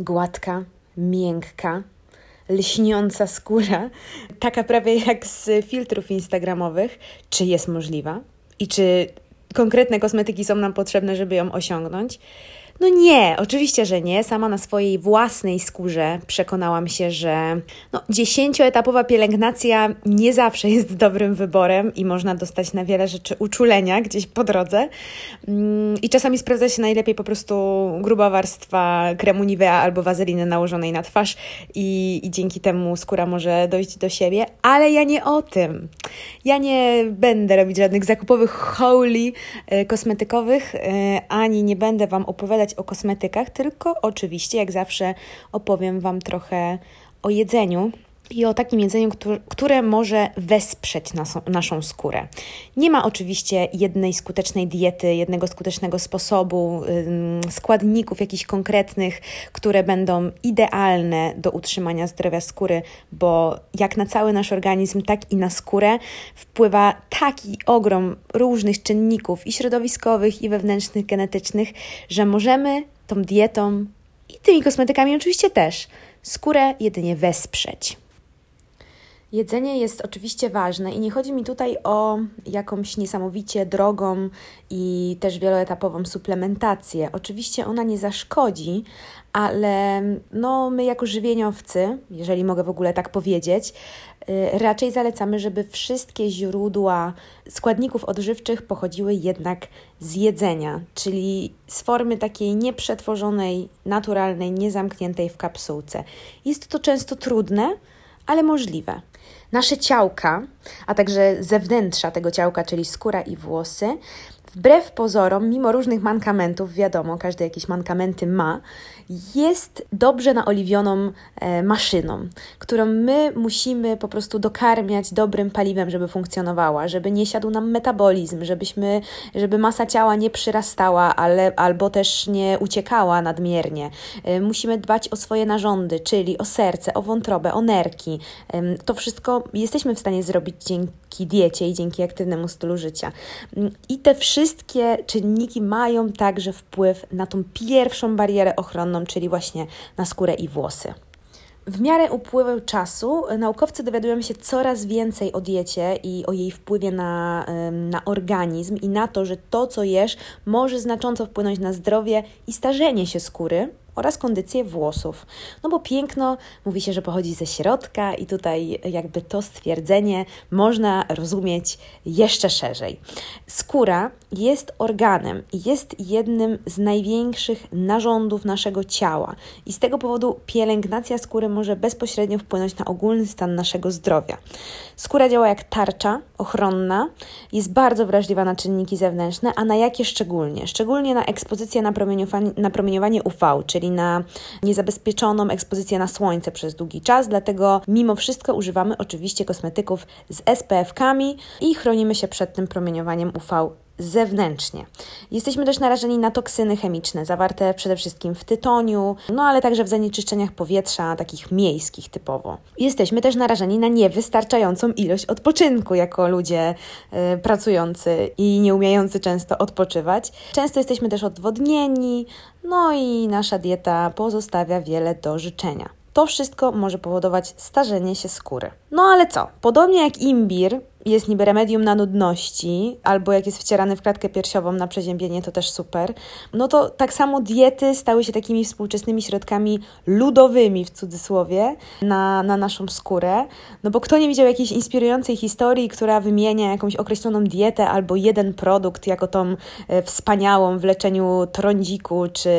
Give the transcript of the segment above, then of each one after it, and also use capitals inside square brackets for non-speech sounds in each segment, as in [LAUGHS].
gładka, miękka, lśniąca skóra, [LAUGHS] taka prawie jak z filtrów instagramowych, czy jest możliwa i czy konkretne kosmetyki są nam potrzebne, żeby ją osiągnąć. No nie, oczywiście, że nie. Sama na swojej własnej skórze przekonałam się, że no, dziesięcioetapowa pielęgnacja nie zawsze jest dobrym wyborem i można dostać na wiele rzeczy uczulenia gdzieś po drodze. Mm, I czasami sprawdza się najlepiej po prostu gruba warstwa kremu Nivea albo wazeliny nałożonej na twarz i, i dzięki temu skóra może dojść do siebie, ale ja nie o tym. Ja nie będę robić żadnych zakupowych holy e, kosmetykowych, e, ani nie będę Wam opowiadać o kosmetykach, tylko oczywiście, jak zawsze, opowiem Wam trochę o jedzeniu i o takim jedzeniu, które może wesprzeć naszą, skórę. Nie ma oczywiście jednej skutecznej diety, jednego skutecznego sposobu, składników jakichś konkretnych, które będą idealne do utrzymania zdrowia skóry, bo jak na cały nasz organizm, tak i na skórę wpływa taki ogrom różnych czynników i środowiskowych, i wewnętrznych, genetycznych, że możemy tą dietą i tymi kosmetykami oczywiście też skórę jedynie wesprzeć. Jedzenie jest oczywiście ważne i nie chodzi mi tutaj o jakąś niesamowicie drogą i też wieloetapową suplementację. Oczywiście ona nie zaszkodzi, ale no, my jako żywieniowcy, jeżeli mogę w ogóle tak powiedzieć, y, raczej zalecamy, żeby wszystkie źródła składników odżywczych pochodziły jednak z jedzenia, czyli z formy takiej nieprzetworzonej, naturalnej, niezamkniętej w kapsułce. Jest to często trudne, ale możliwe. Nasze ciałka, a także zewnętrza tego ciałka, czyli skóra i włosy, wbrew pozorom, mimo różnych mankamentów, wiadomo, każdy jakieś mankamenty ma, jest dobrze naoliwioną e, maszyną, którą my musimy po prostu dokarmiać dobrym paliwem, żeby funkcjonowała, żeby nie siadł nam metabolizm, żebyśmy, żeby masa ciała nie przyrastała, ale, albo też nie uciekała nadmiernie. E, musimy dbać o swoje narządy, czyli o serce, o wątrobę, o nerki. To wszystko jesteśmy w stanie zrobić dzięki diecie i dzięki aktywnemu stylu życia. Mm, I te wszystkie czynniki mają także wpływ na tą pierwszą barierę ochronną, czyli właśnie na skórę i włosy. W miarę upływu czasu naukowcy dowiadują się coraz więcej o diecie i o jej wpływie na, na organizm i na to, że to, co jesz, może znacząco wpłynąć na zdrowie i starzenie się skóry, oraz kondycję włosów. No bo piękno mówi się, że pochodzi ze środka i tutaj jakby to stwierdzenie można rozumieć jeszcze szerzej. Skóra jest organem jest jednym z największych narządów naszego ciała i z tego powodu pielęgnacja skóry może bezpośrednio wpłynąć na ogólny stan naszego zdrowia. Skóra działa jak tarcza ochronna, jest bardzo wrażliwa na czynniki zewnętrzne, a na jakie szczególnie? Szczególnie na ekspozycję na na promieniowanie UV, czyli czyli na niezabezpieczoną ekspozycję na słońce przez długi czas, dlatego mimo wszystko używamy oczywiście kosmetyków z SPF-kami i chronimy się przed tym promieniowaniem UV zewnętrznie. Jesteśmy też narażeni na toksyny chemiczne, zawarte przede wszystkim w tytoniu, no ale także w zanieczyszczeniach powietrza, takich miejskich typowo. Jesteśmy też narażeni na niewystarczającą ilość odpoczynku jako ludzie y, pracujący i nie umiejący często odpoczywać. Często jesteśmy też odwodnieni, no i nasza dieta pozostawia wiele do życzenia. To wszystko może powodować starzenie się skóry. No ale co? Podobnie jak imbir, jest niby remedium na nudności, albo jak jest wcierany w klatkę piersiową na przeziębienie, to też super. No to tak samo diety stały się takimi współczesnymi środkami ludowymi, w cudzysłowie, na, na naszą skórę. No bo kto nie widział jakiejś inspirującej historii, która wymienia jakąś określoną dietę albo jeden produkt jako tą e, wspaniałą w leczeniu trądziku, czy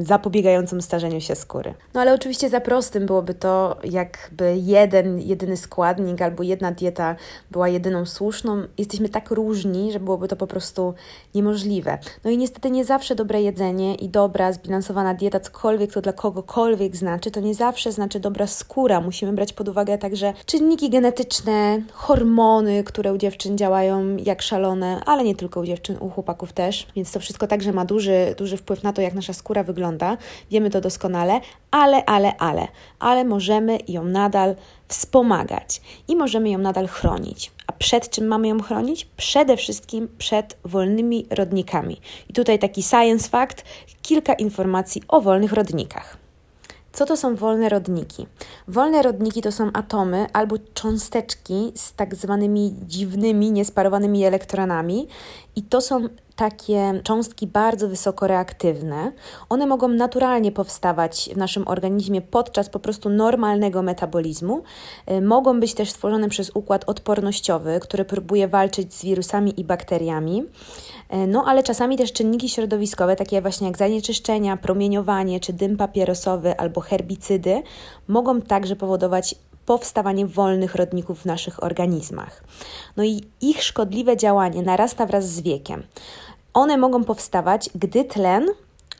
zapobiegającą starzeniu się skóry. No ale oczywiście za prostym byłoby to, jakby jeden, jedyny składnik albo jedna dieta była była jedyną słuszną. Jesteśmy tak różni, że byłoby to po prostu niemożliwe. No i niestety nie zawsze dobre jedzenie i dobra, zbilansowana dieta, cokolwiek to dla kogokolwiek znaczy, to nie zawsze znaczy dobra skóra. Musimy brać pod uwagę także czynniki genetyczne, hormony, które u dziewczyn działają jak szalone, ale nie tylko u dziewczyn, u chłopaków też. Więc to wszystko także ma duży, duży wpływ na to, jak nasza skóra wygląda. Wiemy to doskonale, ale, ale, ale, ale możemy ją nadal wspomagać i możemy ją nadal chronić. A przed czym mamy ją chronić? Przede wszystkim przed wolnymi rodnikami. I tutaj taki science fact, kilka informacji o wolnych rodnikach. Co to są wolne rodniki? Wolne rodniki to są atomy albo cząsteczki z tak zwanymi dziwnymi, niesparowanymi elektronami, i to są takie cząstki bardzo wysoko reaktywne. One mogą naturalnie powstawać w naszym organizmie podczas po prostu normalnego metabolizmu. Y, mogą być też stworzone przez układ odpornościowy, który próbuje walczyć z wirusami i bakteriami. Y, no ale czasami też czynniki środowiskowe, takie właśnie jak zanieczyszczenia, promieniowanie czy dym papierosowy albo herbicydy, mogą także powodować powstawanie wolnych rodników w naszych organizmach. No i ich szkodliwe działanie narasta wraz z wiekiem. One mogą powstawać, gdy tlen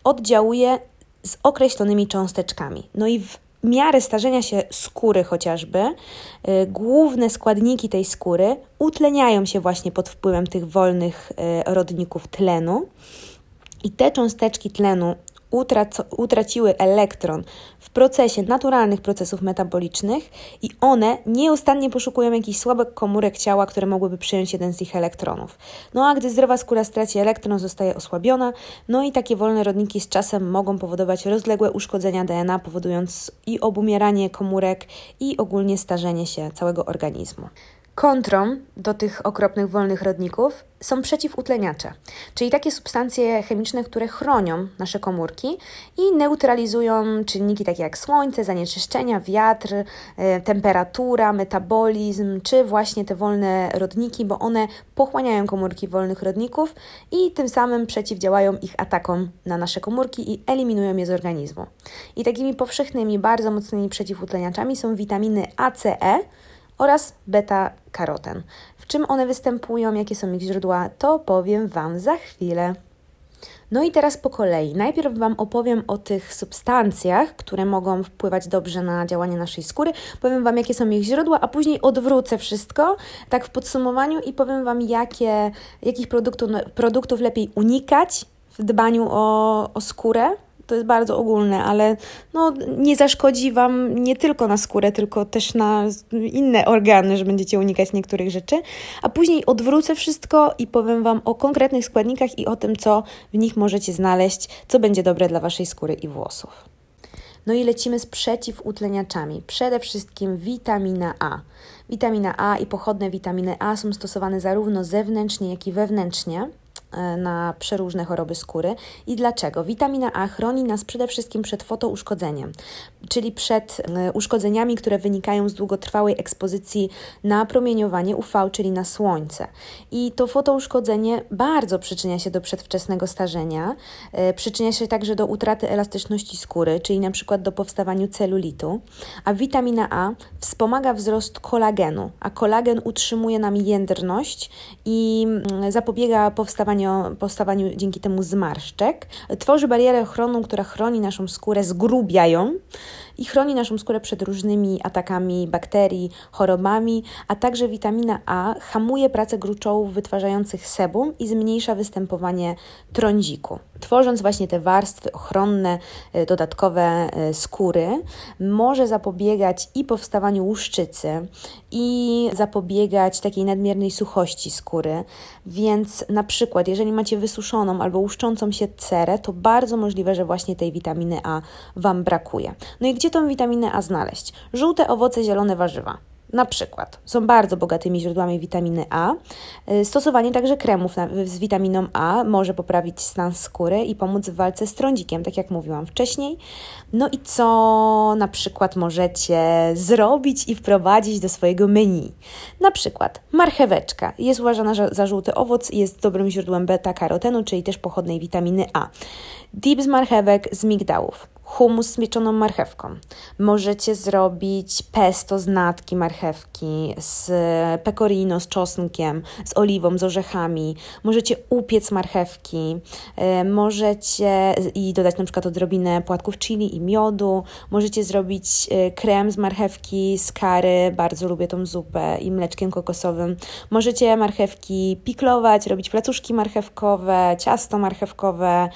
oddziałuje z określonymi cząsteczkami. No i w miarę starzenia się skóry chociażby, y, główne składniki tej skóry utleniają się właśnie pod wpływem tych wolnych y, rodników tlenu. I te cząsteczki tlenu utraciły elektron w procesie naturalnych procesów metabolicznych i one nieustannie poszukują jakichś słabych komórek ciała, które mogłyby przyjąć jeden z ich elektronów. No a gdy zdrowa skóra straci elektron, zostaje osłabiona, no i takie wolne rodniki z czasem mogą powodować rozległe uszkodzenia DNA, powodując i obumieranie komórek i ogólnie starzenie się całego organizmu. Kontrą do tych okropnych wolnych rodników są przeciwutleniacze, czyli takie substancje chemiczne, które chronią nasze komórki i neutralizują czynniki takie jak słońce, zanieczyszczenia, wiatr, e, temperatura, metabolizm, czy właśnie te wolne rodniki, bo one pochłaniają komórki wolnych rodników i tym samym przeciwdziałają ich atakom na nasze komórki i eliminują je z organizmu. I takimi powszechnymi, bardzo mocnymi przeciwutleniaczami są witaminy A, C, E, oraz beta-karoten. W czym one występują, jakie są ich źródła, to powiem Wam za chwilę. No i teraz po kolei. Najpierw Wam opowiem o tych substancjach, które mogą wpływać dobrze na działanie naszej skóry. Powiem Wam, jakie są ich źródła, a później odwrócę wszystko, tak w podsumowaniu i powiem Wam, jakie, jakich produktów, produktów lepiej unikać w dbaniu o, o skórę, to jest bardzo ogólne, ale no, nie zaszkodzi Wam nie tylko na skórę, tylko też na inne organy, że będziecie unikać niektórych rzeczy. A później odwrócę wszystko i powiem Wam o konkretnych składnikach i o tym, co w nich możecie znaleźć, co będzie dobre dla Waszej skóry i włosów. No i lecimy z przeciwutleniaczami. Przede wszystkim witamina A. Witamina A i pochodne witaminy A są stosowane zarówno zewnętrznie, jak i wewnętrznie. E, na przeróżne choroby skóry. I dlaczego? Witamina A chroni nas przede wszystkim przed fotouszkodzeniem, czyli przed e, uszkodzeniami, które wynikają z długotrwałej ekspozycji na promieniowanie UV, czyli na słońce. I to fotouszkodzenie bardzo przyczynia się do przedwczesnego starzenia, e, przyczynia się także do utraty elastyczności skóry, czyli na przykład do powstawania celulitu, a witamina A wspomaga wzrost kolagenu, a kolagen utrzymuje nam jędrność i mm, zapobiega powstawaniu powstawaniu, powstawaniu dzięki temu zmarszczek. Tworzy barierę ochronną, która chroni naszą skórę, zgrubia ją i chroni naszą skórę przed różnymi atakami bakterii, chorobami, a także witamina A hamuje pracę gruczołów wytwarzających sebum i zmniejsza występowanie trądziku. Tworząc właśnie te warstwy ochronne, e, dodatkowe e, skóry, może zapobiegać i powstawaniu łuszczycy, i zapobiegać takiej nadmiernej suchości skóry. Więc na przykład, jeżeli macie wysuszoną albo łuszczącą się cerę, to bardzo możliwe, że właśnie tej witaminy A Wam brakuje. No i gdzie tą witaminę A znaleźć? Żółte owoce, zielone warzywa na przykład są bardzo bogatymi źródłami witaminy A. Y, stosowanie także kremów z witaminą A może poprawić stan skóry i pomóc w walce z trądzikiem, tak jak mówiłam wcześniej. No i co na przykład możecie zrobić i wprowadzić do swojego menu? Na przykład marcheweczka jest uważana za żółty owoc i jest dobrym źródłem beta-karotenu, czyli też pochodnej witaminy A. Dip z marchewek z migdałów humus z pieczoną marchewką. Możecie zrobić pesto z natki marchewki, z pecorino, z czosnkiem, z oliwą, z orzechami. Możecie upiec marchewki. E, możecie i dodać na przykład odrobinę płatków chili i miodu. Możecie zrobić e, krem z marchewki, z kary. Bardzo lubię tą zupę i mleczkiem kokosowym. Możecie marchewki piklować, robić placuszki marchewkowe, ciasto marchewkowe.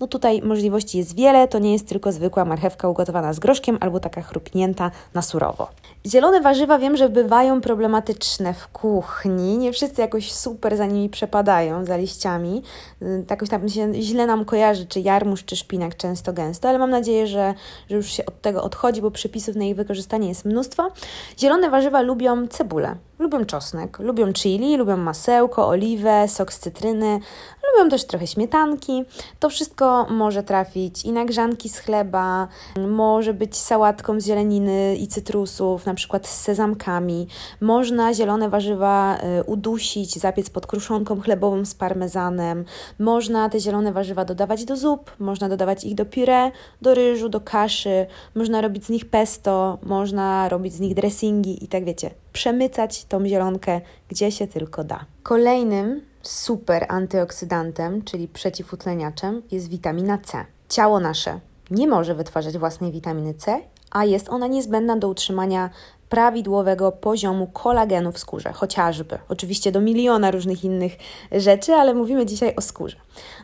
No tutaj możliwości jest wiele, to nie jest tylko zwykła marchewka ugotowana z groszkiem albo taka chrupnięta na surowo. Zielone warzywa wiem, że bywają problematyczne w kuchni. Nie wszyscy jakoś super za nimi przepadają, za liściami. Y, jakoś tam się źle nam kojarzy, czy jarmuż, czy szpinak często gęsto, ale mam nadzieję, że, że już się od tego odchodzi, bo przepisów na ich wykorzystanie jest mnóstwo. Zielone warzywa lubią cebulę, lubią czosnek, lubią chili, lubią masełko, oliwę, sok z cytryny, lubią też trochę śmietanki. To wszystko może trafić i na grzanki z chleba, może być sałatką z zieleniny i cytrusów, na przykład z sezamkami. Można zielone warzywa y, udusić, zapiec pod kruszonką chlebową z parmezanem. Można te zielone warzywa dodawać do zup, można dodawać ich do puree, do ryżu, do kaszy, można robić z nich pesto, można robić z nich dressingi i tak wiecie, przemycać tą zielonkę gdzie się tylko da. Kolejnym super antyoksydantem, czyli przeciwutleniaczem, jest witamina C. Ciało nasze nie może wytwarzać własnej witaminy C, a jest ona niezbędna do utrzymania prawidłowego poziomu kolagenu w skórze, chociażby. Oczywiście do miliona różnych innych rzeczy, ale mówimy dzisiaj o skórze.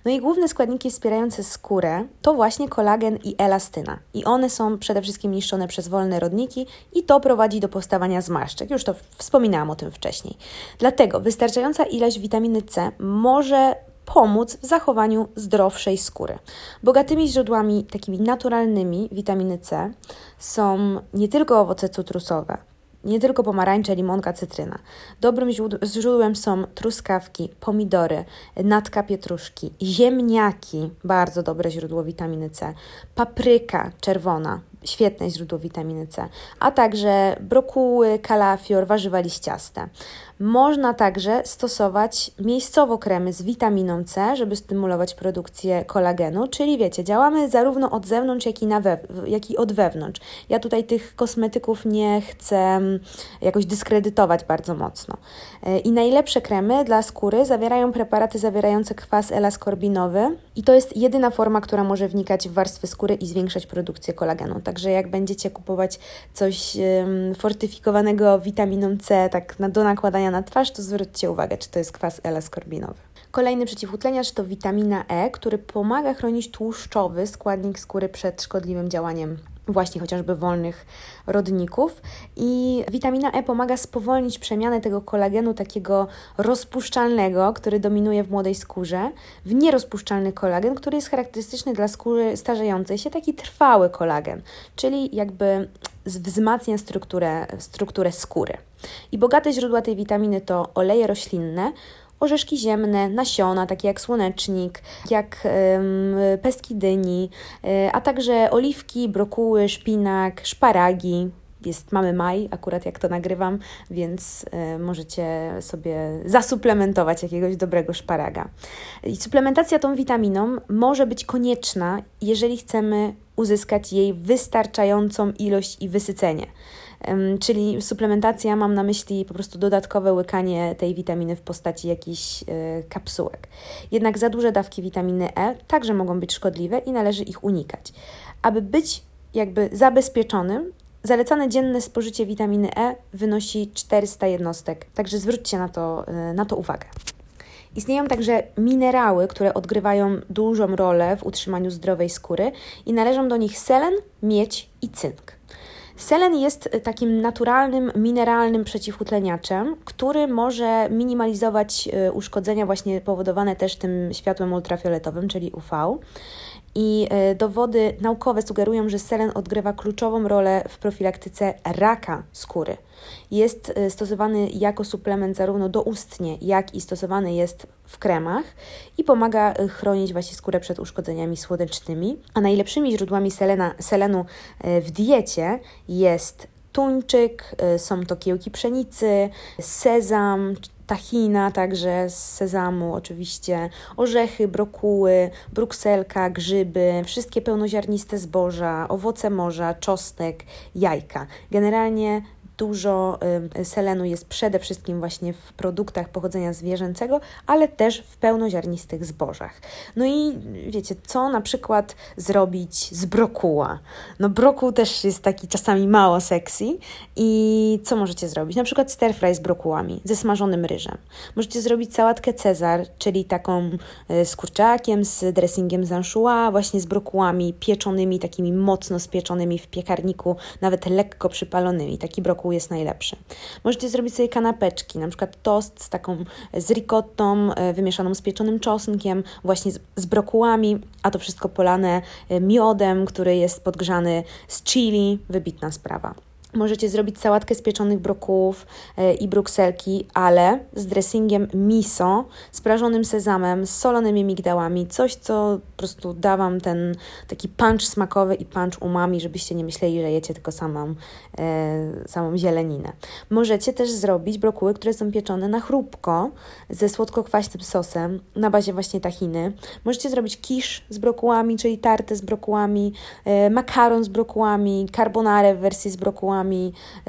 No i główne składniki wspierające skórę to właśnie kolagen i elastyna. I one są przede wszystkim niszczone przez wolne rodniki i to prowadzi do powstawania zmarszczek. Już to wspominałam o tym wcześniej. Dlatego wystarczająca ilość witaminy C może pomóc w zachowaniu zdrowszej skóry. Bogatymi źródłami takimi naturalnymi witaminy C są nie tylko owoce cytrusowe, nie tylko pomarańcze, limonka, cytryna. Dobrym źródłem są truskawki, pomidory, natka pietruszki, ziemniaki, bardzo dobre źródło witaminy C, papryka czerwona, świetne źródło witaminy C, a także brokuły, kalafior, warzywa liściaste. Można także stosować miejscowo kremy z witaminą C, żeby stymulować produkcję kolagenu, czyli wiecie, działamy zarówno od zewnątrz, jak i, na jak i od wewnątrz. Ja tutaj tych kosmetyków nie chcę mm, jakoś dyskredytować bardzo mocno. E, I najlepsze kremy dla skóry zawierają preparaty zawierające kwas elaskorbinowy i to jest jedyna forma, która może wnikać w warstwy skóry i zwiększać produkcję kolagenu. Także jak będziecie kupować coś fortyfikowanego witaminą C, tak na, do nakładania na twarz, to zwróćcie uwagę, czy to jest kwas L-skorbinowy. Kolejny przeciwutleniacz to witamina E, który pomaga chronić tłuszczowy składnik skóry przed szkodliwym działaniem właśnie chociażby wolnych rodników. I witamina E pomaga spowolnić przemianę tego kolagenu takiego rozpuszczalnego, który dominuje w młodej skórze, w nierozpuszczalny kolagen, który jest charakterystyczny dla skóry starzejącej się, taki trwały kolagen, czyli jakby wzmacnia strukturę, strukturę skóry. I bogate źródła tej witaminy to oleje roślinne, orzeszki ziemne, nasiona, takie jak słonecznik, jak pestki dyni, e, a także oliwki, brokuły, szpinak, szparagi. Jest, mamy maj, akurat jak to nagrywam, więc y, możecie sobie zasuplementować jakiegoś dobrego szparaga. I suplementacja tą witaminą może być konieczna, jeżeli chcemy uzyskać jej wystarczającą ilość i wysycenie. Czyli suplementacja, mam na myśli po prostu dodatkowe łykanie tej witaminy w postaci jakichś e, kapsułek. Jednak za duże dawki witaminy E także mogą być szkodliwe i należy ich unikać. Aby być jakby zabezpieczonym, zalecane dzienne spożycie witaminy E wynosi 400 jednostek, także zwróćcie na to, e, na to uwagę. Istnieją także minerały, które odgrywają dużą rolę w utrzymaniu zdrowej skóry i należą do nich selen, miedź i cynk. Selen jest takim naturalnym, mineralnym przeciwutleniaczem, który może minimalizować y, uszkodzenia właśnie powodowane też tym światłem ultrafioletowym, czyli UV. I y, dowody naukowe sugerują, że selen odgrywa kluczową rolę w profilaktyce raka skóry. Jest stosowany jako suplement zarówno doustnie, jak i stosowany jest w kremach i pomaga y, chronić właśnie skórę przed uszkodzeniami słonecznymi. A najlepszymi źródłami selena, selenu w diecie jest tuńczyk, są to kiełki pszenicy, sezam, tahina, także z sezamu oczywiście, orzechy, brokuły, brukselka, grzyby, wszystkie pełnoziarniste zboża, owoce morza, czosnek, jajka. Generalnie dużo selenu jest przede wszystkim właśnie w produktach pochodzenia zwierzęcego, ale też w pełnoziarnistych zbożach. No i wiecie, co na przykład zrobić z brokuła? No brokuł też jest taki czasami mało sexy i co możecie zrobić? Na przykład stir fry z brokułami, ze smażonym ryżem. Możecie zrobić sałatkę Cezar, czyli taką e, z kurczakiem, z dressingiem z anchois, właśnie z brokułami pieczonymi, takimi mocno spieczonymi w piekarniku, nawet lekko przypalonymi. Taki brokuł jest najlepszy. Możecie zrobić sobie kanapeczki, na przykład tost z taką, z ricottą e, wymieszaną z pieczonym czosnkiem, właśnie z, z brokułami, a to wszystko polane e, miodem, który jest podgrzany z chili. Wybitna sprawa. Możecie zrobić sałatkę z pieczonych brokułów e, i brukselki, ale z dressingiem miso, z prażonym sezamem, z solonymi migdałami. Coś, co po prostu da Wam ten taki punch smakowy i punch umami, żebyście nie myśleli, że jecie tylko samą, e, samą zieleninę. Możecie też zrobić brokuły, które są pieczone na chrupko ze słodko-kwaśnym sosem na bazie właśnie tahiny. Możecie zrobić kisz z brokułami, czyli tartę z brokułami, e, makaron z brokułami, carbonare w wersji z brokułami,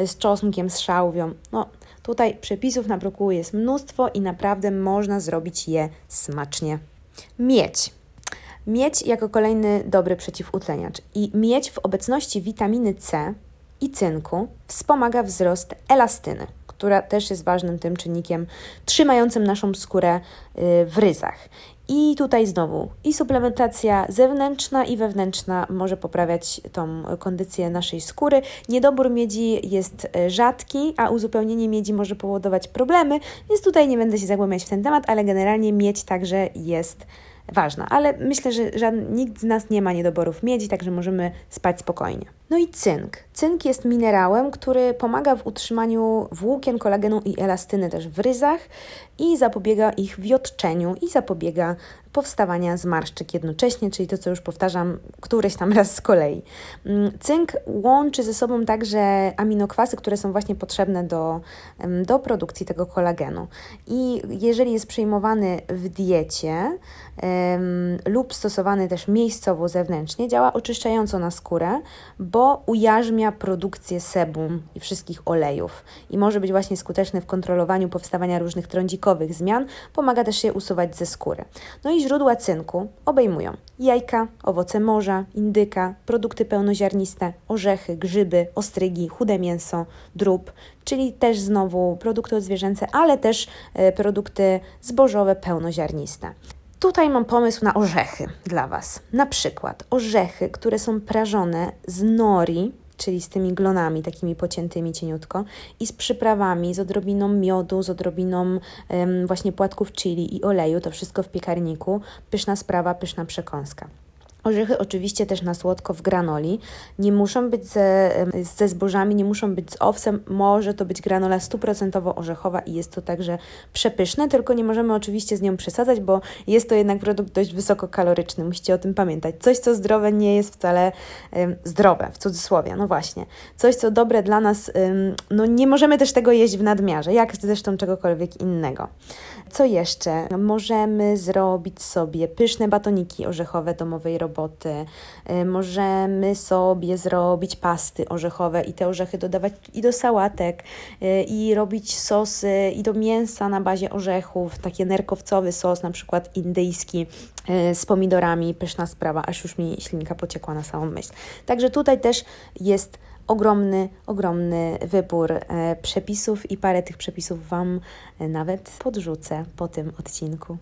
z czosnkiem, z szałwią. No, tutaj przepisów na brokuły jest mnóstwo i naprawdę można zrobić je smacznie. Miedź. Miedź jako kolejny dobry przeciwutleniacz. I miedź w obecności witaminy C i cynku wspomaga wzrost elastyny, która też jest ważnym tym czynnikiem trzymającym naszą skórę y, w ryzach. I tutaj znowu i suplementacja zewnętrzna i wewnętrzna może poprawiać tą kondycję naszej skóry. Niedobór miedzi jest e, rzadki, a uzupełnienie miedzi może powodować problemy, więc tutaj nie będę się zagłębiać w ten temat, ale generalnie miedź także jest ważna. Ale myślę, że żaden, nikt z nas nie ma niedoborów miedzi, także możemy spać spokojnie. No i cynk. Cynk jest minerałem, który pomaga w utrzymaniu włókien, kolagenu i elastyny też w ryzach i zapobiega ich wiotczeniu i zapobiega powstawania zmarszczek jednocześnie, czyli to, co już powtarzam któryś tam raz z kolei. Mm, cynk łączy ze sobą także aminokwasy, które są właśnie potrzebne do, do produkcji tego kolagenu. I jeżeli jest przyjmowany w diecie lub stosowany też miejscowo zewnętrznie, działa oczyszczająco na skórę, bo ujarzmia produkcję sebum i wszystkich olejów i może być właśnie skuteczny w kontrolowaniu powstawania różnych trądzikowych zmian, pomaga też je usuwać ze skóry. No i źródła cynku obejmują jajka, owoce morza, indyka, produkty pełnoziarniste, orzechy, grzyby, ostrygi, chude mięso, drób, czyli też znowu produkty odzwierzęce, ale też e, produkty zbożowe pełnoziarniste. Tutaj mam pomysł na orzechy dla Was. Na przykład orzechy, które są prażone z nori, czyli z tymi glonami takimi pociętymi cieniutko i z przyprawami, z odrobiną miodu, z odrobiną właśnie płatków chili i oleju, to wszystko w piekarniku. Pyszna sprawa, pyszna przekąska. Orzechy oczywiście też na słodko w granoli. Nie muszą być ze, ze zbożami, nie muszą być z owsem. Może to być granola stuprocentowo orzechowa i jest to także przepyszne, tylko nie możemy oczywiście z nią przesadzać, bo jest to jednak produkt dość wysokokaloryczny. Musicie o tym pamiętać. Coś, co zdrowe, nie jest wcale um, zdrowe, w cudzysłowie. No właśnie. Coś, co dobre dla nas, um, no nie możemy też tego jeść w nadmiarze, jak zresztą czegokolwiek innego. Co jeszcze? Możemy zrobić sobie pyszne batoniki orzechowe domowej roboty. Y, możemy sobie zrobić pasty orzechowe i te orzechy dodawać i do sałatek, y, i robić sosy i do mięsa na bazie orzechów. Taki nerkowcowy sos, na przykład indyjski y, z pomidorami. Pyszna sprawa, aż już mi ślinka pociekła na samą myśl. Także tutaj też jest ogromny, ogromny wybór e, przepisów i parę tych przepisów Wam e, nawet podrzucę po tym odcinku.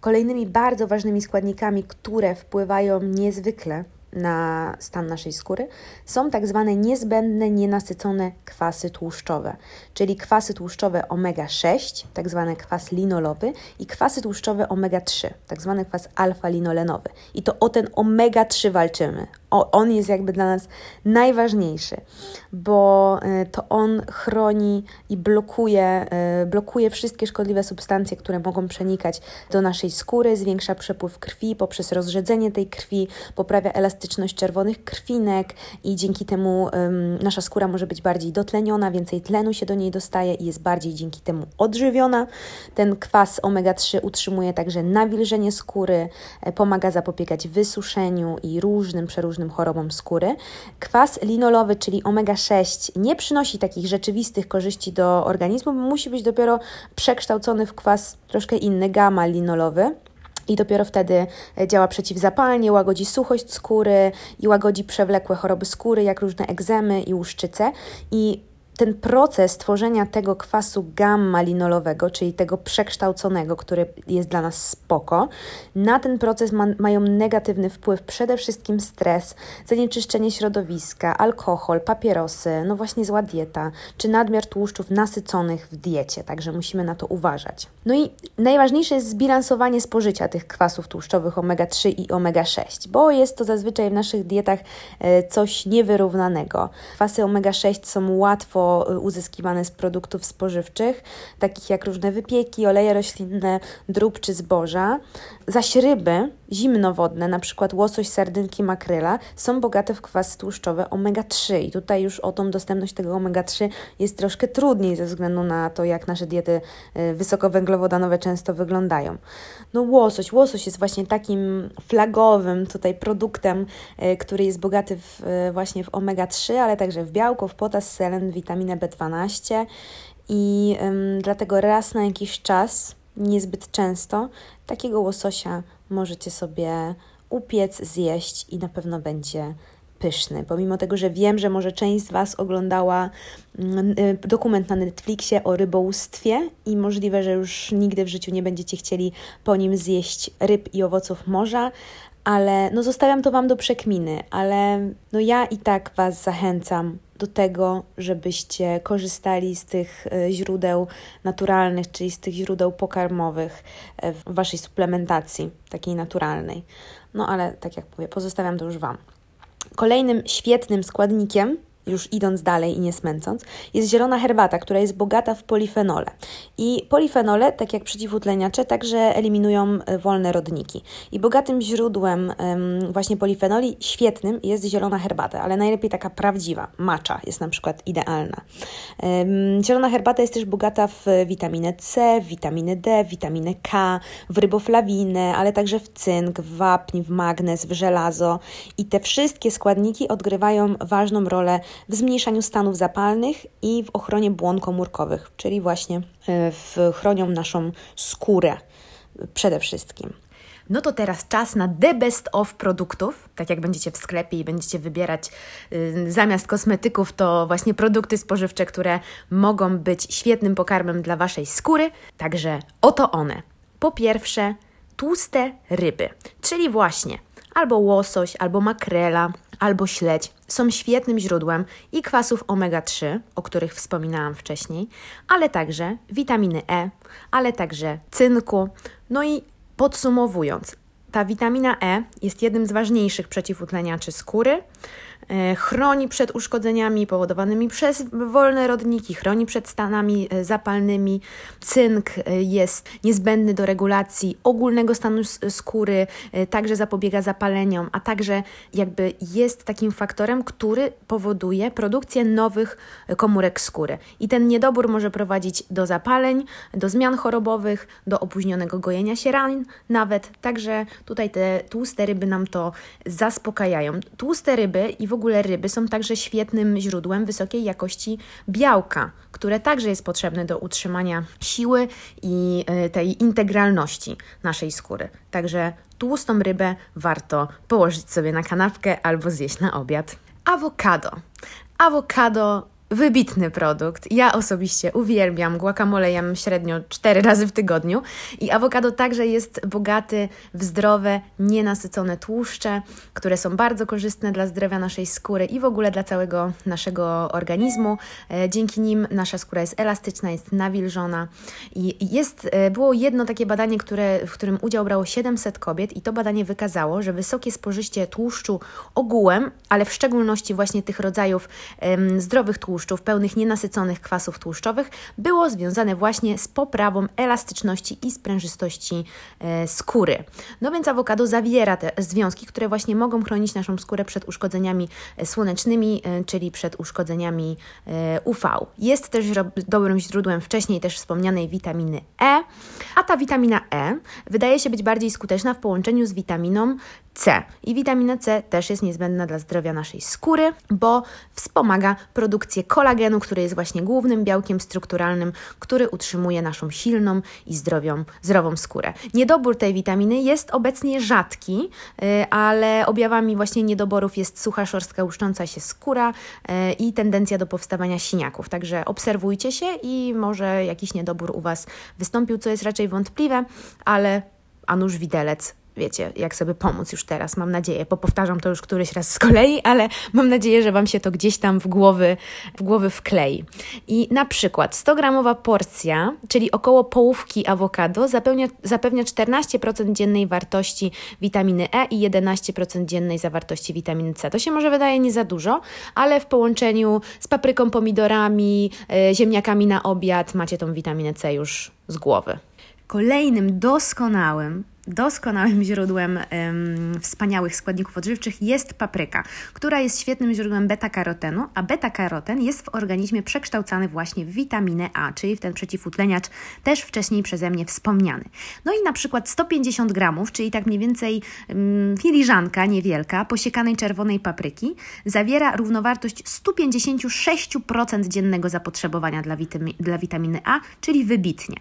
Kolejnymi bardzo ważnymi składnikami, które wpływają niezwykle na stan naszej skóry, są tak zwane niezbędne, nienasycone kwasy tłuszczowe, czyli kwasy tłuszczowe omega-6, tak zwany kwas linolowy i kwasy tłuszczowe omega-3, tak zwany kwas alfa-linolenowy. I to o ten omega-3 walczymy. O, on jest jakby dla nas najważniejszy, bo y, to on chroni i blokuje, y, blokuje wszystkie szkodliwe substancje, które mogą przenikać do naszej skóry, zwiększa przepływ krwi poprzez rozrzedzenie tej krwi, poprawia elastyczność elastyczność czerwonych krwinek i dzięki temu nasza skóra może być bardziej dotleniona, więcej tlenu się do niej dostaje i jest bardziej dzięki temu odżywiona. Ten kwas omega-3 utrzymuje także nawilżenie skóry, e, pomaga zapobiegać wysuszeniu i różnym przeróżnym chorobom skóry. Kwas linolowy, czyli omega-6, nie przynosi takich rzeczywistych korzyści do organizmu, musi być dopiero przekształcony w kwas troszkę inny, gamma linolowy. I dopiero wtedy e, działa przeciwzapalnie, łagodzi suchość skóry i łagodzi przewlekłe choroby skóry, jak różne egzemy i łuszczyce. I ten proces tworzenia tego kwasu gamma-linolowego, czyli tego przekształconego, który jest dla nas spoko, na ten proces ma, mają negatywny wpływ przede wszystkim stres, zanieczyszczenie środowiska, alkohol, papierosy, no właśnie zła dieta, czy nadmiar tłuszczów nasyconych w diecie, także musimy na to uważać. No i najważniejsze jest zbilansowanie spożycia tych kwasów tłuszczowych omega-3 i omega-6, bo jest to zazwyczaj w naszych dietach e, coś niewyrównanego. Kwasy omega-6 są łatwo uzyskiwane z produktów spożywczych, takich jak różne wypieki, oleje roślinne, drób czy zboża. Zaś ryby zimnowodne, na przykład łosoś, sardynki, makryla, są bogate w kwasy tłuszczowe omega-3 i tutaj już o tą dostępność tego omega-3 jest troszkę trudniej ze względu na to, jak nasze diety y, wysokowęglowodanowe często wyglądają. No łosoś, łosoś jest właśnie takim flagowym tutaj produktem, y, który jest bogaty w, y, właśnie w omega-3, ale także w białko, w potas, selen, witaminę B12 i dlatego raz na jakiś czas niezbyt często takiego łososia możecie sobie upiec, zjeść i na pewno będzie pyszny. Pomimo tego, że wiem, że może część z Was oglądała mm, y, dokument na Netflixie o rybołówstwie i możliwe, że już nigdy w życiu nie będziecie chcieli po nim zjeść ryb i owoców morza, ale no zostawiam to Wam do przekminy, ale no ja i tak Was zachęcam do tego, żebyście korzystali z tych e, źródeł naturalnych, czyli z tych źródeł pokarmowych e, w Waszej suplementacji, takiej naturalnej. No ale tak jak mówię, pozostawiam to już Wam. Kolejnym świetnym składnikiem już idąc dalej i nie smęcąc, jest zielona herbata, która jest bogata w polifenole. I polifenole, tak jak przeciwutleniacze, także eliminują e, wolne rodniki. I bogatym źródłem um, właśnie polifenoli, świetnym, jest zielona herbata, ale najlepiej taka prawdziwa, macza jest na przykład idealna. Um, zielona herbata jest też bogata w witaminę C, witaminę D, witaminę K, w ryboflawinę, ale także w cynk, w wapń, w magnez, w żelazo. I te wszystkie składniki odgrywają ważną rolę w zmniejszaniu stanów zapalnych i w ochronie błon komórkowych, czyli właśnie e, w, chronią naszą skórę przede wszystkim. No to teraz czas na the best of produktów. Tak jak będziecie w sklepie i będziecie wybierać y, zamiast kosmetyków, to właśnie produkty spożywcze, które mogą być świetnym pokarmem dla Waszej skóry. Także oto one. Po pierwsze, tłuste ryby, czyli właśnie albo łosoś, albo makrela, albo śledź są świetnym źródłem i kwasów omega-3, o których wspominałam wcześniej, ale także witaminy E, ale także cynku. No i podsumowując, ta witamina E jest jednym z ważniejszych przeciwutleniaczy skóry. E, chroni przed uszkodzeniami powodowanymi przez wolne rodniki, chroni przed stanami e, zapalnymi. Cynk e, jest niezbędny do regulacji ogólnego stanu skóry, także zapobiega zapaleniom, a także jakby jest takim faktorem, który powoduje produkcję nowych komórek skóry. I ten niedobór może prowadzić do zapaleń, do zmian chorobowych, do opóźnionego gojenia się ran nawet. Także tutaj te tłuste ryby nam to zaspokajają. Tłuste ryby i w ogóle ryby są także świetnym źródłem wysokiej jakości białka, które także jest potrzebne do utrzymania siły i e, tej integralności naszej skóry. Także tłustą rybę warto położyć sobie na kanapkę albo zjeść na obiad. Awokado. Awokado wybitny produkt. Ja osobiście uwielbiam guacamole, średnio 4 razy w tygodniu i awokado także jest bogaty w zdrowe, nienasycone tłuszcze, które są bardzo korzystne dla zdrowia naszej skóry i w ogóle dla całego naszego organizmu. E, dzięki nim nasza skóra jest elastyczna, jest nawilżona i jest, e, było jedno takie badanie, które, w którym udział brało 700 kobiet i to badanie wykazało, że wysokie spożycie tłuszczu ogółem, ale w szczególności właśnie tych rodzajów zdrowych tłuszczów, tłuszczów, pełnych nienasyconych kwasów tłuszczowych, było związane właśnie z poprawą elastyczności i sprężystości e, skóry. No więc awokado zawiera te związki, które właśnie mogą chronić naszą skórę przed uszkodzeniami e, słonecznymi, e, czyli przed uszkodzeniami UV. Jest też dobrym źródłem wcześniej też wspomnianej witaminy E, a ta witamina E wydaje się być bardziej skuteczna w połączeniu z witaminą C. I witamina C też jest niezbędna dla zdrowia naszej skóry, bo wspomaga produkcję kolagenu, który jest właśnie głównym białkiem strukturalnym, który utrzymuje naszą silną i zdrowią, zdrową skórę. Niedobór tej witaminy jest obecnie rzadki, y, ale objawami właśnie niedoborów jest sucha, szorstka, łuszcząca się skóra y, i tendencja do powstawania siniaków. Także obserwujcie się i może jakiś niedobór u Was wystąpił, co jest raczej wątpliwe, ale a nuż widelec wiecie, jak sobie pomóc już teraz, mam nadzieję. Popowtarzam to już któryś raz z kolei, ale mam nadzieję, że Wam się to gdzieś tam w głowy, w głowy wklei. I na przykład 100-gramowa porcja, czyli około połówki awokado, zapewnia, zapewnia 14% dziennej wartości witaminy E i 11% dziennej zawartości witaminy C. To się może wydaje nie za dużo, ale w połączeniu z papryką, pomidorami, yy, ziemniakami na obiad macie tą witaminę C już z głowy. Kolejnym doskonałym doskonałym źródłem ym, wspaniałych składników odżywczych jest papryka, która jest świetnym źródłem beta-karotenu, a beta-karoten jest w organizmie przekształcany właśnie w witaminę A, czyli w ten przeciwutleniacz też wcześniej przeze mnie wspomniany. No i na przykład 150 gramów, czyli tak mniej więcej ym, filiżanka niewielka posiekanej czerwonej papryki zawiera równowartość 156% dziennego zapotrzebowania dla, witami dla witaminy A, czyli wybitnie.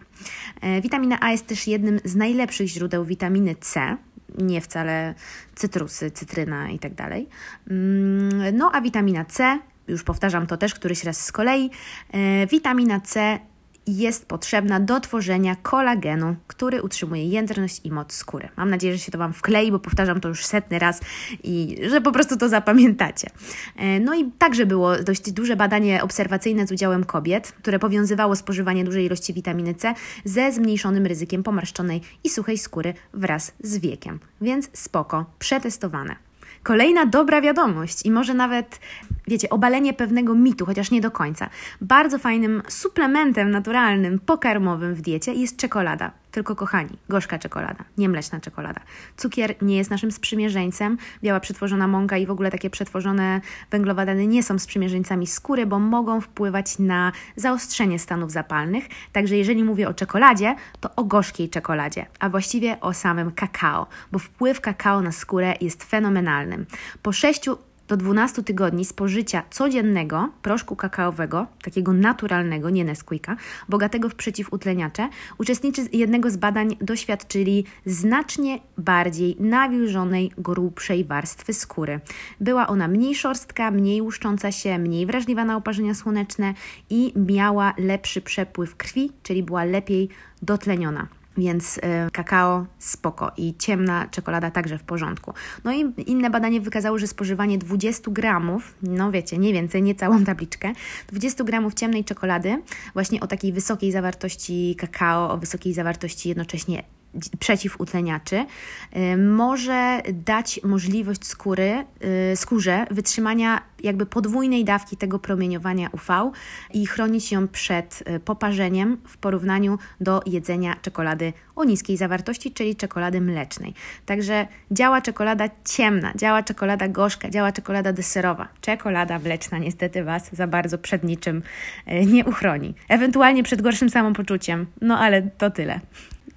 E, witamina A jest też jednym z najlepszych źródeł witaminy C, nie wcale cytrusy, cytryna i tak dalej. Mm, no a witamina C, już powtarzam to też któryś raz z kolei, e, witamina C jest potrzebna do tworzenia kolagenu, który utrzymuje jędrność i moc skóry. Mam nadzieję, że się to Wam wklei, bo powtarzam to już setny raz i że po prostu to zapamiętacie. E, no i także było dość duże badanie obserwacyjne z udziałem kobiet, które powiązywało spożywanie dużej ilości witaminy C ze zmniejszonym ryzykiem pomarszczonej i suchej skóry wraz z wiekiem. Więc spoko, przetestowane. Kolejna dobra wiadomość i może nawet, wiecie, obalenie pewnego mitu, chociaż nie do końca. Bardzo fajnym suplementem naturalnym, pokarmowym w diecie jest czekolada. Tylko kochani, gorzka czekolada, nie mleczna czekolada. Cukier nie jest naszym sprzymierzeńcem, biała przetworzona mąka i w ogóle takie przetworzone węglowodany nie są sprzymierzeńcami skóry, bo mogą wpływać na zaostrzenie stanów zapalnych. Także jeżeli mówię o czekoladzie, to o gorzkiej czekoladzie, a właściwie o samym kakao, bo wpływ kakao na skórę jest fenomenalny. Po 6 do 12 tygodni spożycia codziennego proszku kakaowego, takiego naturalnego, nie Nesquika, bogatego w przeciwutleniacze, uczestnicy jednego z badań doświadczyli znacznie bardziej nawilżonej, grubszej warstwy skóry. Była ona mniej szorstka, mniej łuszcząca się, mniej wrażliwa na oparzenia słoneczne i miała lepszy przepływ krwi, czyli była lepiej dotleniona. Więc y, kakao spoko i ciemna czekolada także w porządku. No i inne badanie wykazało, że spożywanie 20 gramów, no wiecie, nie więcej, nie całą tabliczkę, 20 gramów ciemnej czekolady, właśnie o takiej wysokiej zawartości kakao, o wysokiej zawartości jednocześnie przeciwutleniaczy y, może dać możliwość skóry, y, skórze wytrzymania jakby podwójnej dawki tego promieniowania UV i chronić ją przed y, poparzeniem w porównaniu do jedzenia czekolady o niskiej zawartości, czyli czekolady mlecznej. Także działa czekolada ciemna, działa czekolada gorzka, działa czekolada deserowa. Czekolada mleczna niestety Was za bardzo przed niczym nie uchroni. Ewentualnie przed gorszym samopoczuciem, no ale to tyle.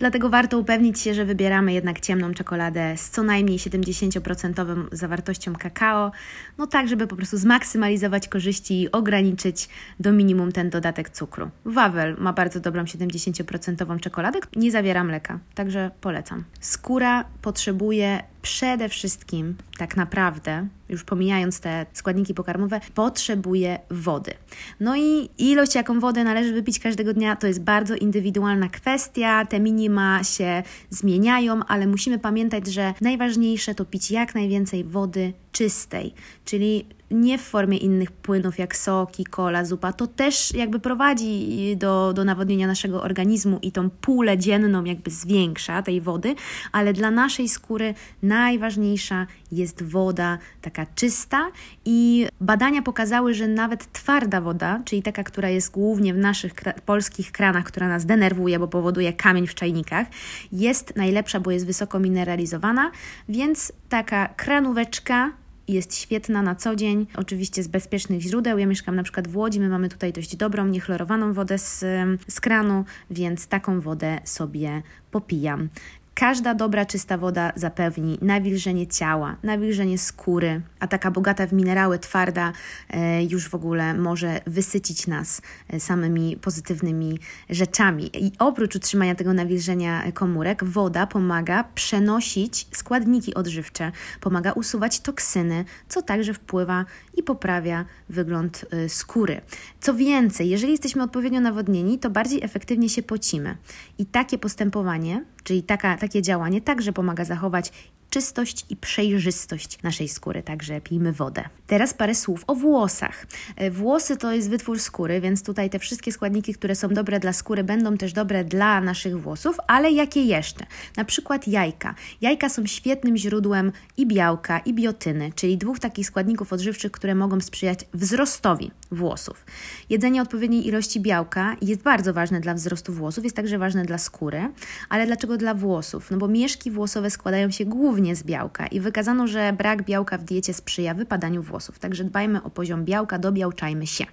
Dlatego warto upewnić się, że wybieramy jednak ciemną czekoladę z co najmniej 70% zawartością kakao, no tak, żeby po prostu zmaksymalizować korzyści i ograniczyć do minimum ten dodatek cukru. Wawel ma bardzo dobrą 70% czekoladę, nie zawiera mleka, także polecam. Skóra potrzebuje przede wszystkim, tak naprawdę, już pomijając te składniki pokarmowe, potrzebuje wody. No i ilość, jaką wodę należy wypić każdego dnia, to jest bardzo indywidualna kwestia. Te minima się zmieniają, ale musimy pamiętać, że najważniejsze to pić jak najwięcej wody czystej, czyli nie w formie innych płynów jak soki, kola, zupa. To też jakby prowadzi do, do nawodnienia naszego organizmu i tą pulę dzienną jakby zwiększa tej wody, ale dla naszej skóry najważniejsza jest woda taka czysta i badania pokazały, że nawet twarda woda, czyli taka, która jest głównie w naszych polskich kranach, która nas denerwuje, bo powoduje kamień w czajnikach, jest najlepsza, bo jest wysoko mineralizowana, więc taka kranóweczka jest świetna na co dzień, oczywiście z bezpiecznych źródeł. Ja mieszkam na przykład w Łodzi, my mamy tutaj dość dobrą, niechlorowaną wodę z, z kranu, więc taką wodę sobie popijam. Każda dobra, czysta woda zapewni nawilżenie ciała, nawilżenie skóry, a taka bogata w minerały, twarda e, już w ogóle może wysycić nas e, samymi pozytywnymi rzeczami. I oprócz utrzymania tego nawilżenia komórek, woda pomaga przenosić składniki odżywcze, pomaga usuwać toksyny, co także wpływa i poprawia wygląd e, skóry. Co więcej, jeżeli jesteśmy odpowiednio nawodnieni, to bardziej efektywnie się pocimy. I takie postępowanie, czyli taka, takie działanie także pomaga zachować czystość i przejrzystość naszej skóry, także pijmy wodę. Teraz parę słów o włosach. E, włosy to jest wytwór skóry, więc tutaj te wszystkie składniki, które są dobre dla skóry, będą też dobre dla naszych włosów, ale jakie jeszcze? Na przykład jajka. Jajka są świetnym źródłem i białka, i biotyny, czyli dwóch takich składników odżywczych, które mogą sprzyjać wzrostowi włosów. Jedzenie odpowiedniej ilości białka jest bardzo ważne dla wzrostu włosów, jest także ważne dla skóry, ale dlaczego dla włosów? No bo mieszki włosowe składają się głównie głównie z białka i wykazano, że brak białka w diecie sprzyja wypadaniu włosów. Także dbajmy o poziom białka, dobiałczajmy się.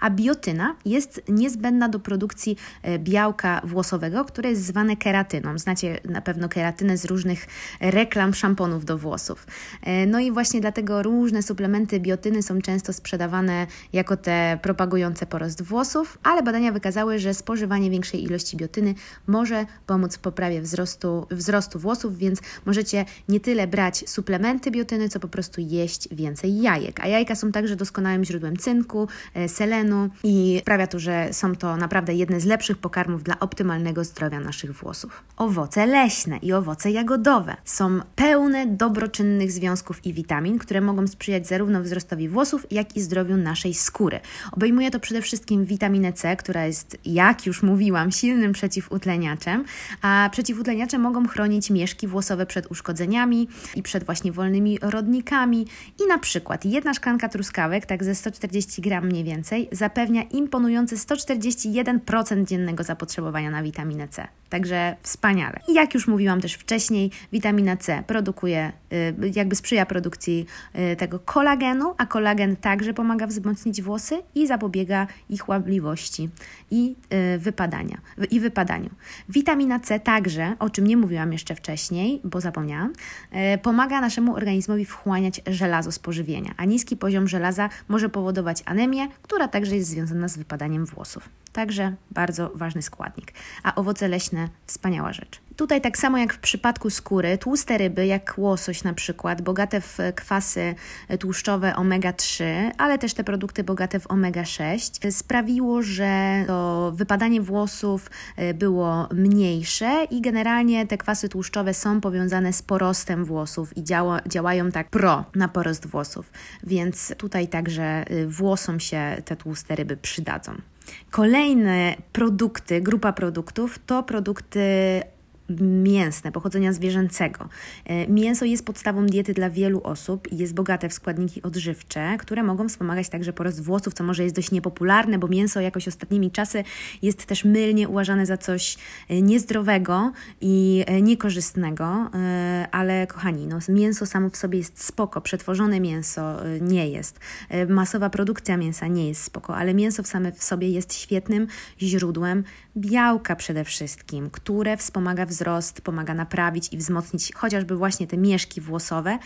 A biotyna jest niezbędna do produkcji e, białka włosowego, które jest zwane keratyną. Znacie na pewno keratynę z różnych reklam szamponów do włosów. E, no i właśnie dlatego różne suplementy biotyny są często sprzedawane jako te propagujące porost włosów, ale badania wykazały, że spożywanie większej ilości biotyny może pomóc w poprawie wzrostu, wzrostu włosów, więc możecie nie nie tyle brać suplementy biotyny, co po prostu jeść więcej jajek. A jajka są także doskonałym źródłem cynku, e, selenu i sprawia to, że są to naprawdę jedne z lepszych pokarmów dla optymalnego zdrowia naszych włosów. Owoce leśne i owoce jagodowe są pełne dobroczynnych związków i witamin, które mogą sprzyjać zarówno wzrostowi włosów, jak i zdrowiu naszej skóry. Obejmuje to przede wszystkim witaminę C, która jest, jak już mówiłam, silnym przeciwutleniaczem, a przeciwutleniacze mogą chronić mieszki włosowe przed i przed właśnie wolnymi rodnikami. I na przykład jedna szklanka truskawek, tak ze 140 gram mniej więcej, zapewnia imponujące 141% dziennego zapotrzebowania na witaminę C. Także wspaniale. I jak już mówiłam też wcześniej, witamina C produkuje, y, jakby sprzyja produkcji y, tego kolagenu, a kolagen także pomaga wzmocnić włosy i zapobiega ich łabliwości i y, wypadania i wypadaniu. Witamina C także, o czym nie mówiłam jeszcze wcześniej, bo zapomniałam, pomaga naszemu organizmowi wchłaniać żelazo z pożywienia, a niski poziom żelaza może powodować anemię, która także jest związana z wypadaniem włosów. Także bardzo ważny składnik. A owoce leśne wspaniała rzecz. Tutaj tak samo jak w przypadku skóry, tłuste ryby, jak łosoś na przykład, bogate w kwasy tłuszczowe omega-3, ale też te produkty bogate w omega-6, sprawiło, że to wypadanie włosów e, było mniejsze i generalnie te kwasy tłuszczowe są powiązane z porostem włosów i działa, działają tak pro na porost włosów, więc tutaj także e, włosom się te tłuste ryby przydadzą. Kolejne produkty, grupa produktów to produkty mięsne, pochodzenia zwierzęcego. E, mięso jest podstawą diety dla wielu osób i jest bogate w składniki odżywcze, które mogą wspomagać także porost włosów, co może jest dość niepopularne, bo mięso jakoś ostatnimi czasy jest też mylnie uważane za coś e, niezdrowego i e, niekorzystnego, ale kochani, no, mięso samo w sobie jest spoko, przetworzone mięso nie jest, masowa produkcja mięsa nie jest spoko, ale mięso w same w sobie jest świetnym źródłem białka przede wszystkim, które wspomaga wzrost, pomaga naprawić i wzmocnić chociażby właśnie te mieszki włosowe.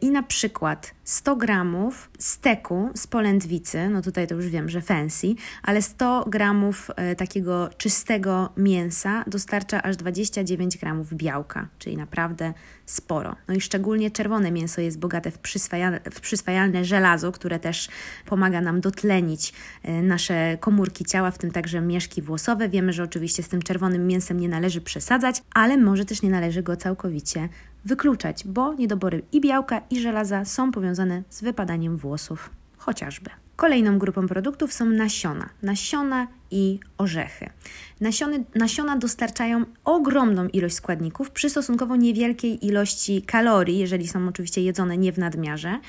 I na przykład 100 gramów steku z polędwicy, no tutaj to już wiem, że fancy, ale 100 gramów e, takiego czystego mięsa dostarcza aż 29 gramów białka, czyli naprawdę sporo. No i szczególnie czerwone mięso jest bogate w, przyswajalne, w przyswajalne żelazo, które też pomaga nam dotlenić e, nasze komórki ciała, w tym także mieszki włosowe. Wiemy, że oczywiście z tym czerwonym mięsem nie należy przesadzać, ale może też nie należy go całkowicie wykluczać, bo niedobory i białka, i żelaza są powiązane z wypadaniem włosów chociażby. Kolejną grupą produktów są nasiona. Nasiona i orzechy. Nasiony, nasiona dostarczają ogromną ilość składników przy stosunkowo niewielkiej ilości kalorii, jeżeli są oczywiście jedzone nie w nadmiarze.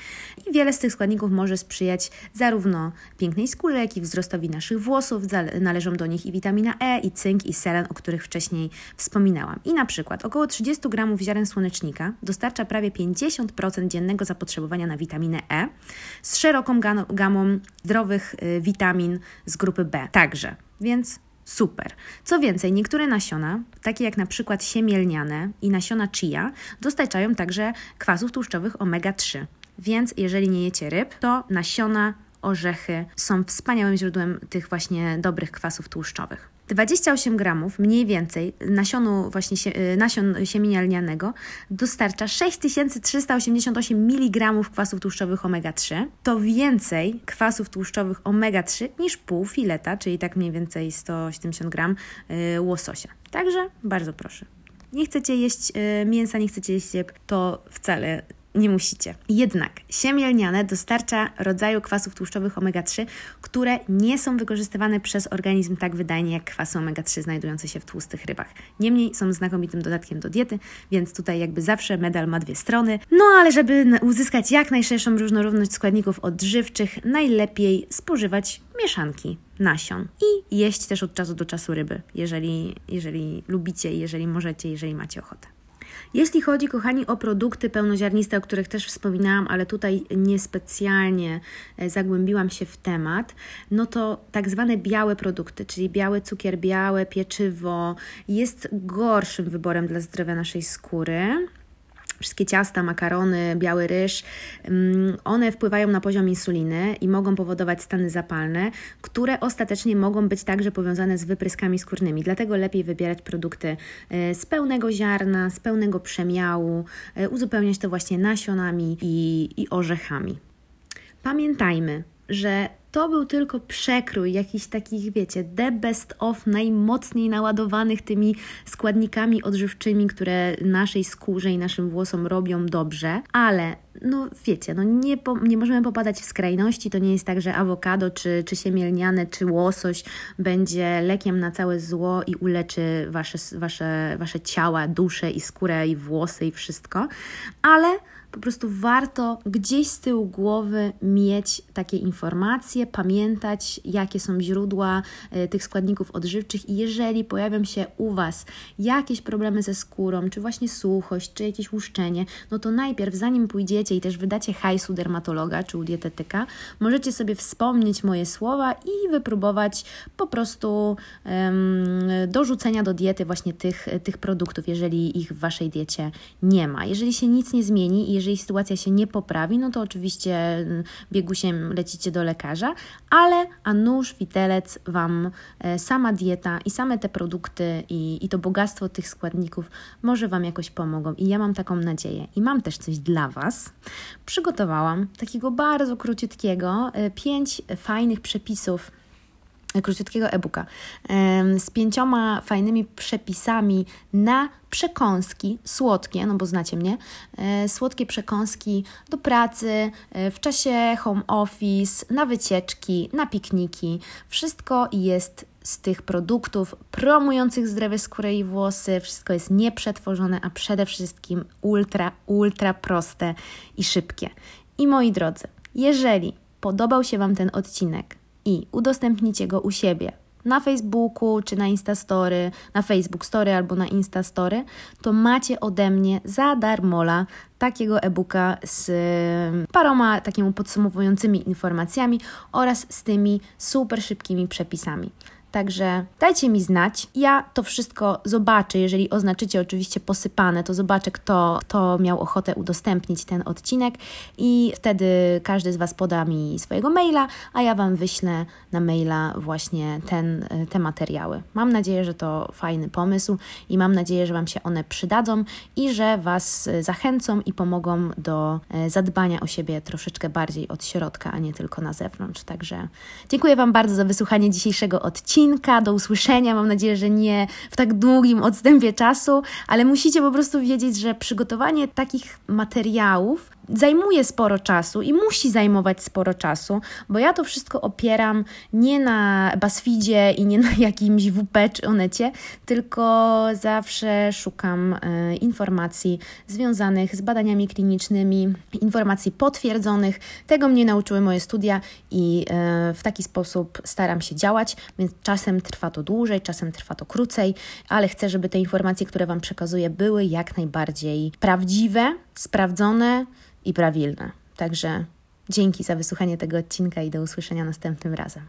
I wiele z tych składników może sprzyjać zarówno pięknej skórze, jak i wzrostowi naszych włosów. Należą do nich i witamina E, i cynk, i selen, o których wcześniej wspominałam. I na przykład około 30 gramów ziaren słonecznika dostarcza prawie 50% dziennego zapotrzebowania na witaminę E z szeroką gamą zdrowych y, witamin z grupy B. Także więc super. Co więcej, niektóre nasiona, takie jak na przykład siemielniane i nasiona chia, dostarczają także kwasów tłuszczowych omega-3. Więc jeżeli nie jecie ryb, to nasiona, orzechy są wspaniałym źródłem tych właśnie dobrych kwasów tłuszczowych. 28 gramów mniej więcej nasionu właśnie y, nasion siemienia lnianego dostarcza 6388 mg kwasów tłuszczowych omega-3. To więcej kwasów tłuszczowych omega-3 niż pół fileta, czyli tak mniej więcej 170 gram y, łososia. Także bardzo proszę. Nie chcecie jeść y, mięsa, nie chcecie jeść ryb, to wcale nie musicie. Jednak siemię lniane dostarcza rodzaju kwasów tłuszczowych omega-3, które nie są wykorzystywane przez organizm tak wydajnie jak kwasy omega-3 znajdujące się w tłustych rybach. Niemniej są znakomitym dodatkiem do diety, więc tutaj jakby zawsze medal ma dwie strony. No ale żeby uzyskać jak najszerszą różnorodność składników odżywczych, najlepiej spożywać mieszanki nasion i jeść też od czasu do czasu ryby, jeżeli, jeżeli lubicie, jeżeli możecie, jeżeli macie ochotę. Jeśli chodzi, kochani, o produkty pełnoziarniste, o których też wspominałam, ale tutaj niespecjalnie e, zagłębiłam się w temat, no to tak zwane białe produkty, czyli biały cukier, białe pieczywo, jest gorszym wyborem dla zdrowia naszej skóry wszystkie ciasta, makarony, biały ryż, mm, one wpływają na poziom insuliny i mogą powodować stany zapalne, które ostatecznie mogą być także powiązane z wypryskami skórnymi. Dlatego lepiej wybierać produkty e, z pełnego ziarna, z pełnego przemiału, e, uzupełniać to właśnie nasionami i, i orzechami. Pamiętajmy, że to był tylko przekrój jakichś takich, wiecie, the best of najmocniej naładowanych tymi składnikami odżywczymi, które naszej skórze i naszym włosom robią dobrze, ale no wiecie, no nie, po, nie możemy popadać w skrajności. To nie jest tak, że awokado, czy, czy siemielniane, czy łosoś będzie lekiem na całe zło i uleczy wasze, wasze, wasze ciała, dusze i skórę i włosy i wszystko, ale po prostu warto gdzieś z tyłu głowy mieć takie informacje, pamiętać, jakie są źródła y, tych składników odżywczych i jeżeli pojawią się u Was jakieś problemy ze skórą, czy właśnie suchość, czy jakieś łuszczenie, no to najpierw, zanim pójdziecie i też wydacie hajsu dermatologa czy u dietetyka, możecie sobie wspomnieć moje słowa i wypróbować po prostu um, do rzucenia do diety właśnie tych, tych produktów, jeżeli ich w Waszej diecie nie ma. Jeżeli się nic nie zmieni i jeżeli sytuacja się nie poprawi, no to oczywiście mm, biegusiem lecicie do lekarza, ale a nóż, widelec Wam e, sama dieta i same te produkty i, i to bogactwo tych składników może Wam jakoś pomogą. I ja mam taką nadzieję. I mam też coś dla Was. Przygotowałam takiego bardzo króciutkiego, e, pięć fajnych przepisów króciutkiego e-booka z pięcioma fajnymi przepisami na przekąski słodkie, no bo znacie mnie, e, słodkie przekąski do pracy, e, w czasie home office, na wycieczki, na pikniki. Wszystko jest z tych produktów promujących zdrowie skóry i włosy. Wszystko jest nieprzetworzone, a przede wszystkim ultra, ultra proste i szybkie. I moi drodzy, jeżeli podobał się Wam ten odcinek, i udostępnicie go u siebie na Facebooku czy na Instastory, na Facebook Story albo na Instastory, to macie ode mnie za darmola takiego e-booka z paroma takimi podsumowującymi informacjami oraz z tymi super szybkimi przepisami. Także dajcie mi znać. Ja to wszystko zobaczę, jeżeli oznaczycie oczywiście posypane, to zobaczę, kto, kto miał ochotę udostępnić ten odcinek i wtedy każdy z Was poda mi swojego maila, a ja Wam wyślę na maila właśnie ten, te materiały. Mam nadzieję, że to fajny pomysł i mam nadzieję, że Wam się one przydadzą i że Was zachęcą i pomogą do e, zadbania o siebie troszeczkę bardziej od środka, a nie tylko na zewnątrz. Także dziękuję Wam bardzo za wysłuchanie dzisiejszego odcinka odcinka, do usłyszenia. Mam nadzieję, że nie w tak długim odstępie czasu, ale musicie po prostu wiedzieć, że przygotowanie takich materiałów zajmuje sporo czasu i musi zajmować sporo czasu, bo ja to wszystko opieram nie na BuzzFeedzie i nie na [LAUGHS] jakimś WP czy Onecie, tylko zawsze szukam e, informacji związanych z badaniami klinicznymi, informacji potwierdzonych. Tego mnie nauczyły moje studia i e, w taki sposób staram się działać, więc czasem trwa to dłużej, czasem trwa to krócej, ale chcę, żeby te informacje, które Wam przekazuję, były jak najbardziej prawdziwe, sprawdzone i prawilne. Także dzięki za wysłuchanie tego odcinka i do usłyszenia następnym razem.